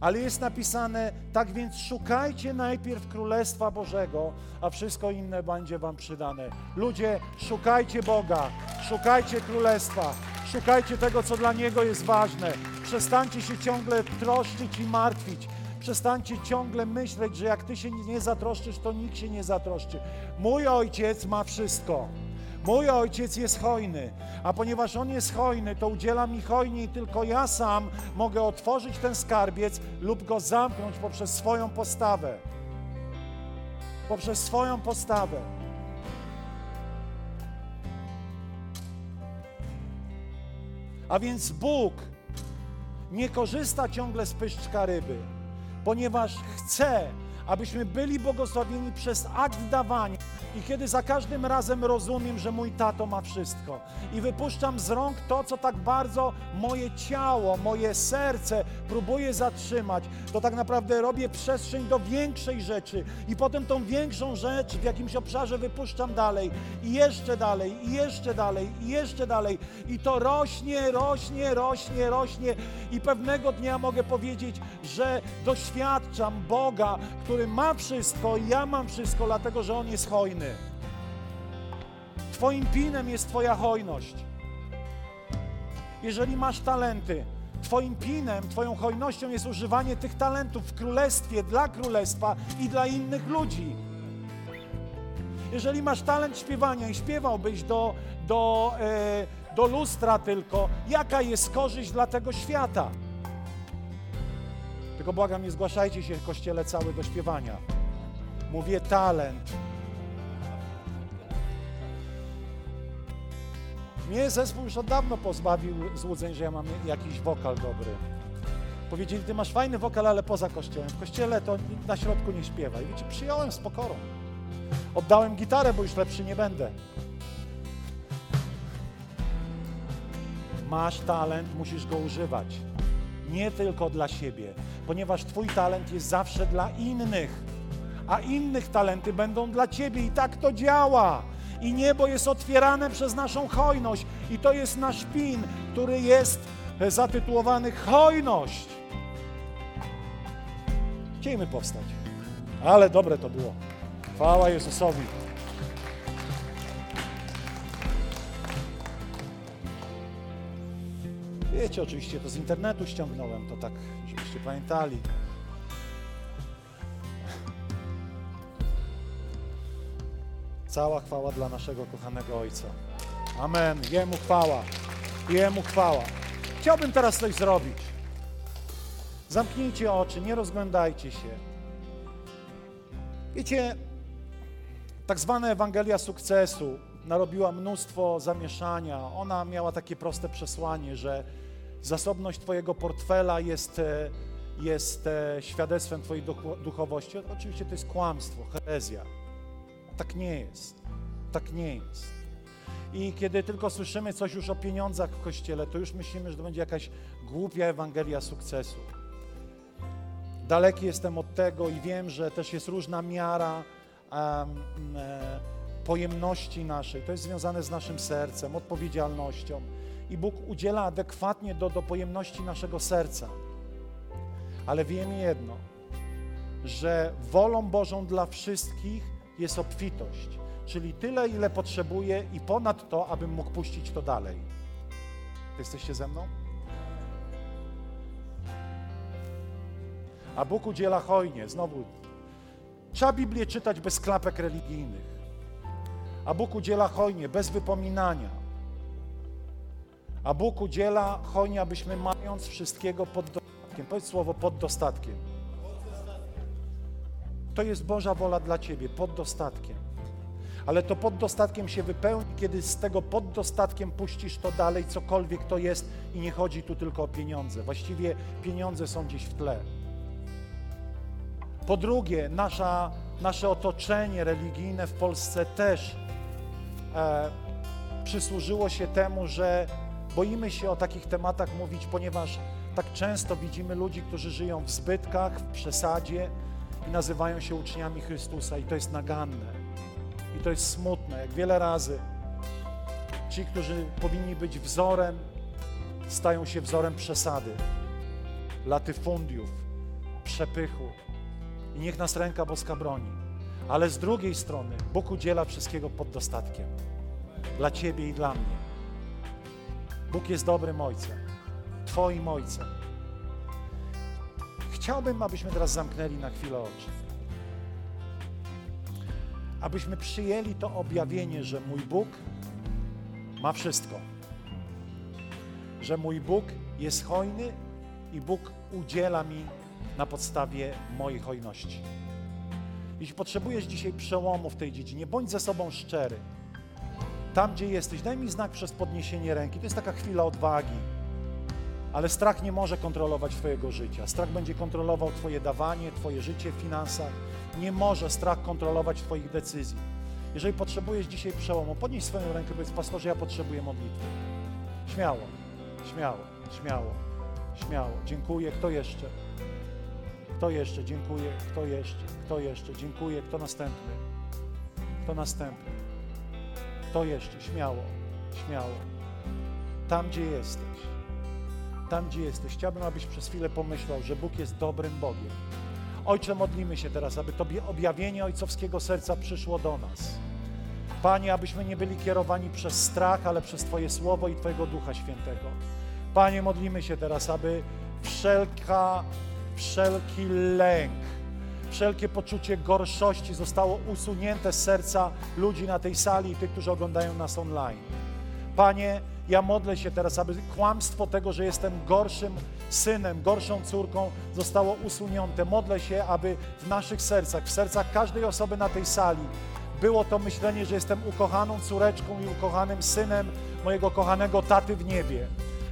Ale jest napisane, tak więc szukajcie najpierw Królestwa Bożego, a wszystko inne będzie Wam przydane. Ludzie, szukajcie Boga, szukajcie Królestwa, szukajcie tego, co dla Niego jest ważne. Przestańcie się ciągle troszczyć i martwić. Przestańcie ciągle myśleć, że jak Ty się nie zatroszczysz, to nikt się nie zatroszczy. Mój Ojciec ma wszystko. Mój ojciec jest hojny, a ponieważ on jest hojny, to udziela mi hojnie i tylko ja sam mogę otworzyć ten skarbiec lub go zamknąć poprzez swoją postawę. Poprzez swoją postawę. A więc Bóg nie korzysta ciągle z pyszczka ryby, ponieważ chce, abyśmy byli błogosławieni przez akt dawania. I kiedy za każdym razem rozumiem, że mój tato ma wszystko i wypuszczam z rąk to, co tak bardzo moje ciało, moje serce próbuje zatrzymać, to tak naprawdę robię przestrzeń do większej rzeczy i potem tą większą rzecz w jakimś obszarze wypuszczam dalej i jeszcze dalej, i jeszcze dalej, i jeszcze dalej. I to rośnie, rośnie, rośnie, rośnie i pewnego dnia mogę powiedzieć, że doświadczam Boga, który ma wszystko i ja mam wszystko, dlatego że On jest hojny. Twoim pinem jest Twoja hojność. Jeżeli masz talenty, Twoim pinem, Twoją hojnością jest używanie tych talentów w królestwie, dla królestwa i dla innych ludzi. Jeżeli masz talent śpiewania i śpiewałbyś do, do, e, do lustra tylko, jaka jest korzyść dla tego świata? Tylko błagam, nie zgłaszajcie się w kościele cały do śpiewania. Mówię talent Mnie zespół już od dawno pozbawił złudzeń, że ja mam jakiś wokal dobry. Powiedzieli, ty masz fajny wokal, ale poza kościołem. W kościele to na środku nie śpiewaj. Wiecie, przyjąłem z pokorą. Oddałem gitarę, bo już lepszy nie będę. Masz talent, musisz go używać. Nie tylko dla siebie, ponieważ Twój talent jest zawsze dla innych, a innych talenty będą dla Ciebie i tak to działa i niebo jest otwierane przez naszą hojność. I to jest nasz pin, który jest zatytułowany Hojność. Chcielibyśmy powstać. Ale dobre to było. Chwała Jezusowi. Wiecie, oczywiście to z internetu ściągnąłem, to tak, żebyście pamiętali. Cała chwała dla naszego kochanego Ojca. Amen. Jemu chwała. Jemu chwała. Chciałbym teraz coś zrobić. Zamknijcie oczy, nie rozglądajcie się. Wiecie, tak zwana Ewangelia sukcesu narobiła mnóstwo zamieszania. Ona miała takie proste przesłanie, że zasobność Twojego portfela jest, e, jest e, świadectwem Twojej duchowości. Oczywiście to jest kłamstwo, herezja. Tak nie jest. Tak nie jest. I kiedy tylko słyszymy coś już o pieniądzach w kościele, to już myślimy, że to będzie jakaś głupia Ewangelia sukcesu. Daleki jestem od tego i wiem, że też jest różna miara um, e, pojemności naszej. To jest związane z naszym sercem, odpowiedzialnością. I Bóg udziela adekwatnie do, do pojemności naszego serca. Ale wiemy jedno, że wolą Bożą dla wszystkich jest obfitość, czyli tyle, ile potrzebuję i ponad to, abym mógł puścić to dalej. Jesteście ze mną? A Bóg udziela hojnie. Znowu, trzeba Biblię czytać bez klapek religijnych. A Bóg udziela hojnie, bez wypominania. A Bóg udziela hojnie, abyśmy mając wszystkiego pod dostatkiem. Powiedz słowo pod dostatkiem. To jest Boża wola dla Ciebie, pod dostatkiem. Ale to pod dostatkiem się wypełni, kiedy z tego pod dostatkiem puścisz to dalej, cokolwiek to jest i nie chodzi tu tylko o pieniądze. Właściwie pieniądze są gdzieś w tle. Po drugie, nasza, nasze otoczenie religijne w Polsce też e, przysłużyło się temu, że boimy się o takich tematach mówić, ponieważ tak często widzimy ludzi, którzy żyją w zbytkach, w przesadzie i nazywają się uczniami Chrystusa i to jest naganne. I to jest smutne, jak wiele razy ci, którzy powinni być wzorem, stają się wzorem przesady, latyfundiów, przepychu. I niech nas ręka boska broni. Ale z drugiej strony Bóg udziela wszystkiego pod dostatkiem. Dla Ciebie i dla mnie. Bóg jest dobrym Ojcem. Twoim Ojcem. Chciałbym, abyśmy teraz zamknęli na chwilę oczy. Abyśmy przyjęli to objawienie, że mój Bóg ma wszystko. Że mój Bóg jest hojny i Bóg udziela mi na podstawie mojej hojności. Jeśli potrzebujesz dzisiaj przełomu w tej dziedzinie, bądź ze sobą szczery. Tam, gdzie jesteś, daj mi znak przez podniesienie ręki. To jest taka chwila odwagi. Ale strach nie może kontrolować Twojego życia. Strach będzie kontrolował Twoje dawanie, Twoje życie w finansach. Nie może strach kontrolować Twoich decyzji. Jeżeli potrzebujesz dzisiaj przełomu, podnieś swoją rękę, powiedz, pastorze, ja potrzebuję modlitwy. Śmiało, śmiało, śmiało, śmiało. Dziękuję. Kto jeszcze? Kto jeszcze? Dziękuję. Kto jeszcze? Kto jeszcze? Dziękuję. Kto następny? Kto następny? Kto jeszcze? Śmiało, śmiało. Tam, gdzie jesteś. Tam, gdzie jesteś. Chciałbym, abyś przez chwilę pomyślał, że Bóg jest dobrym Bogiem. Ojcze, modlimy się teraz, aby Tobie objawienie ojcowskiego serca przyszło do nas. Panie, abyśmy nie byli kierowani przez strach, ale przez Twoje słowo i Twojego Ducha Świętego. Panie, modlimy się teraz, aby wszelka wszelki lęk, wszelkie poczucie gorszości zostało usunięte z serca ludzi na tej sali i tych, którzy oglądają nas online. Panie, ja modlę się teraz, aby kłamstwo tego, że jestem gorszym synem, gorszą córką, zostało usunięte. Modlę się, aby w naszych sercach, w sercach każdej osoby na tej sali, było to myślenie, że jestem ukochaną córeczką i ukochanym synem mojego kochanego taty w niebie.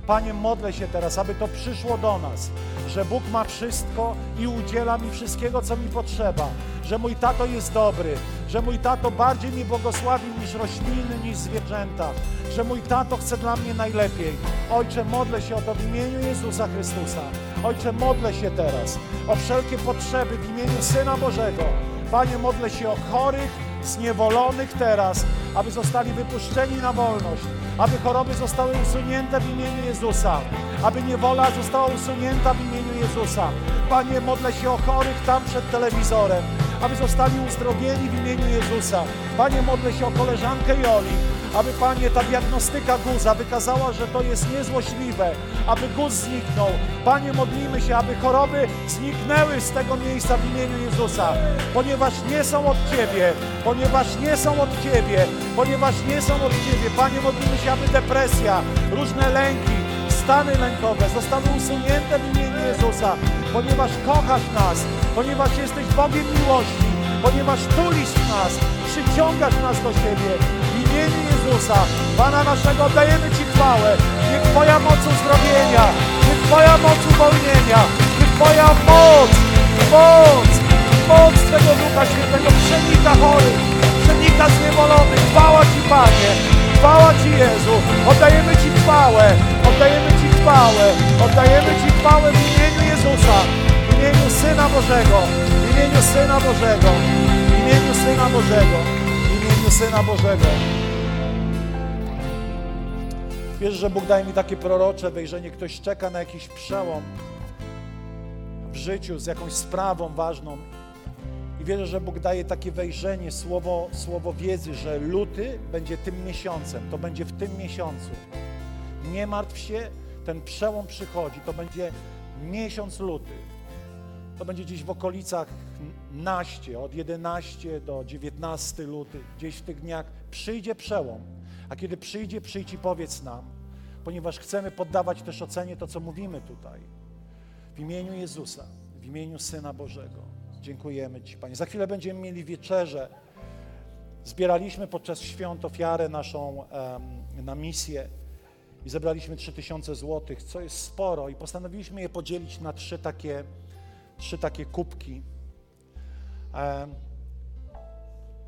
Panie, modlę się teraz, aby to przyszło do nas, że Bóg ma wszystko i udziela mi wszystkiego, co mi potrzeba, że mój tato jest dobry, że mój tato bardziej mi błogosławi niż rośliny, niż zwierzęta, że mój tato chce dla mnie najlepiej. Ojcze, modlę się o to w imieniu Jezusa Chrystusa. Ojcze, modlę się teraz o wszelkie potrzeby w imieniu Syna Bożego. Panie, modlę się o chorych, zniewolonych teraz, aby zostali wypuszczeni na wolność, aby choroby zostały usunięte w imieniu Jezusa, aby niewola została usunięta w imieniu Jezusa. Panie, modlę się o chorych tam przed telewizorem, aby zostali uzdrowieni w imieniu Jezusa. Panie, modlę się o koleżankę Joli, aby Panie ta diagnostyka guza wykazała, że to jest niezłośliwe, aby guz zniknął. Panie, modlimy się, aby choroby zniknęły z tego miejsca w imieniu Jezusa, ponieważ nie są od Ciebie, ponieważ nie są od Ciebie, ponieważ nie są od Ciebie. Panie, modlimy się, aby depresja, różne lęki, stany lękowe zostaną usunięte w imieniu Jezusa, ponieważ kochasz nas, ponieważ jesteś Bogiem miłości, ponieważ tulisz nas, przyciągasz nas do siebie. Imieniu Jezusa, Pana naszego, dajemy Ci chwałę. Niech Twoja moc uzdrowienia, niech Twoja moc uwolnienia, niech Twoja moc, moc, moc Twego Ducha Świętego przenika chorych, przenika zniewolonych. Chwała Ci, Panie, chwała Ci, Jezu. Oddajemy Ci chwałę, oddajemy Ci chwałę, oddajemy Ci chwałę w imieniu Jezusa, w imieniu Syna Bożego, w imieniu Syna Bożego, w imieniu Syna Bożego, w imieniu Syna Bożego. Wierzę, że Bóg daje mi takie prorocze wejrzenie. Ktoś czeka na jakiś przełom w życiu z jakąś sprawą ważną. I wierzę, że Bóg daje takie wejrzenie, słowo, słowo wiedzy, że luty będzie tym miesiącem. To będzie w tym miesiącu. Nie martw się, ten przełom przychodzi. To będzie miesiąc luty. To będzie gdzieś w okolicach naście, od 11 do 19 luty, gdzieś w tych dniach przyjdzie przełom. A kiedy przyjdzie, przyjdź i powiedz nam, ponieważ chcemy poddawać też ocenie to, co mówimy tutaj. W imieniu Jezusa, w imieniu Syna Bożego. Dziękujemy Ci, Panie. Za chwilę będziemy mieli wieczerzę. Zbieraliśmy podczas świąt ofiarę naszą um, na misję i zebraliśmy 3000 złotych, co jest sporo i postanowiliśmy je podzielić na trzy takie, trzy takie kubki. Um,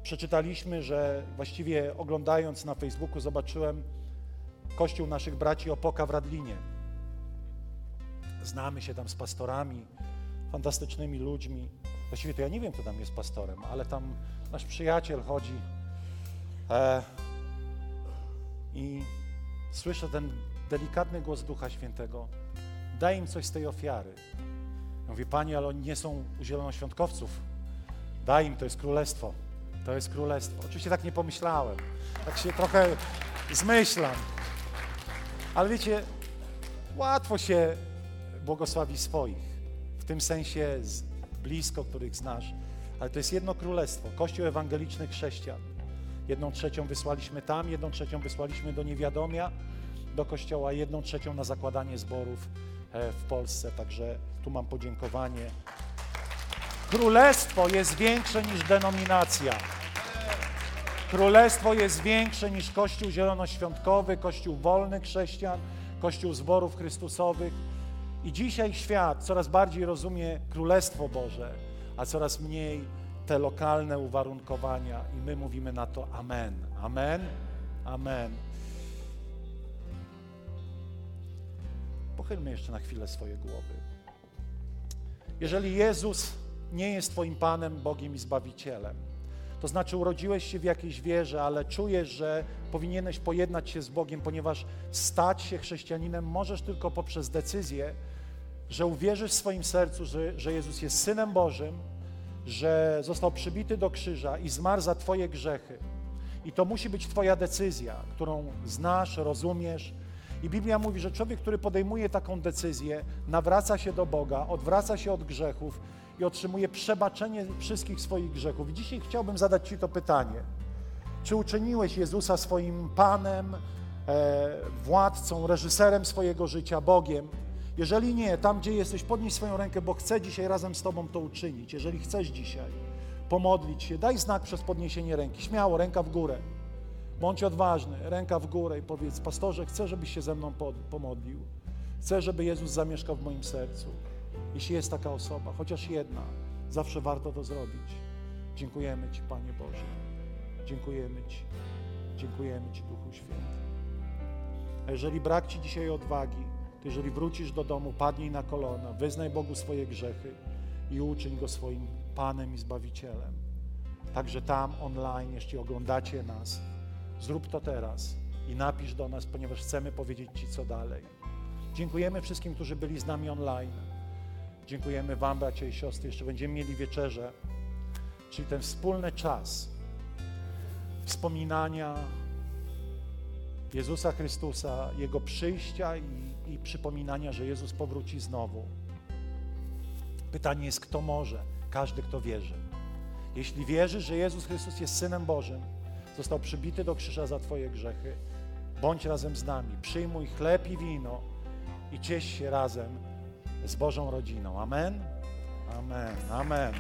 przeczytaliśmy, że właściwie oglądając na Facebooku zobaczyłem kościół naszych braci Opoka w Radlinie. Znamy się tam z pastorami, fantastycznymi ludźmi. Właściwie to ja nie wiem, kto tam jest pastorem, ale tam nasz przyjaciel chodzi e, i słyszę ten delikatny głos Ducha Świętego. Daj im coś z tej ofiary. Ja mówię, Panie, ale oni nie są u zielonoświątkowców. Daj im, to jest królestwo. To jest królestwo. Oczywiście tak nie pomyślałem. Tak się trochę zmyślam. Ale wiecie, łatwo się błogosławi swoich. W tym sensie blisko, których znasz. Ale to jest jedno królestwo. Kościół ewangeliczny chrześcijan. Jedną trzecią wysłaliśmy tam, jedną trzecią wysłaliśmy do niewiadomia, do kościoła, jedną trzecią na zakładanie zborów e, w Polsce. Także tu mam podziękowanie. Królestwo jest większe niż denominacja. Królestwo jest większe niż Kościół Zielonoświątkowy, Kościół wolny chrześcijan, Kościół zborów Chrystusowych. I dzisiaj świat coraz bardziej rozumie Królestwo Boże, a coraz mniej te lokalne uwarunkowania. I my mówimy na to Amen. Amen. Amen. Pochylmy jeszcze na chwilę swoje głowy. Jeżeli Jezus nie jest Twoim Panem, Bogiem i Zbawicielem, to znaczy urodziłeś się w jakiejś wierze, ale czujesz, że powinieneś pojednać się z Bogiem, ponieważ stać się chrześcijaninem możesz tylko poprzez decyzję, że uwierzysz w swoim sercu, że, że Jezus jest Synem Bożym, że został przybity do krzyża i zmarł za Twoje grzechy. I to musi być Twoja decyzja, którą znasz, rozumiesz. I Biblia mówi, że człowiek, który podejmuje taką decyzję, nawraca się do Boga, odwraca się od grzechów i otrzymuje przebaczenie wszystkich swoich grzechów. I dzisiaj chciałbym zadać Ci to pytanie. Czy uczyniłeś Jezusa swoim Panem, e, władcą, reżyserem swojego życia, Bogiem? Jeżeli nie, tam gdzie jesteś, podnieś swoją rękę, bo chcę dzisiaj razem z Tobą to uczynić. Jeżeli chcesz dzisiaj pomodlić się, daj znak przez podniesienie ręki. Śmiało, ręka w górę. Bądź odważny, ręka w górę i powiedz, pastorze, chcę, żebyś się ze mną pomodlił. Chcę, żeby Jezus zamieszkał w moim sercu. Jeśli jest taka osoba, chociaż jedna, zawsze warto to zrobić. Dziękujemy Ci, Panie Boże. Dziękujemy Ci. Dziękujemy Ci, Duchu Święty. A jeżeli brak Ci dzisiaj odwagi, to jeżeli wrócisz do domu, padnij na kolana, wyznaj Bogu swoje grzechy i uczyń Go swoim Panem i Zbawicielem. Także tam online, jeśli oglądacie nas, zrób to teraz i napisz do nas, ponieważ chcemy powiedzieć Ci, co dalej. Dziękujemy wszystkim, którzy byli z nami online. Dziękujemy Wam, bracia i siostry. Jeszcze będziemy mieli wieczerze, czyli ten wspólny czas wspominania Jezusa Chrystusa, Jego przyjścia i, i przypominania, że Jezus powróci znowu. Pytanie jest, kto może? Każdy, kto wierzy. Jeśli wierzysz, że Jezus Chrystus jest Synem Bożym, został przybity do krzyża za Twoje grzechy, bądź razem z nami, przyjmuj chleb i wino i ciesz się razem z Bożą rodziną. Amen? Amen, amen.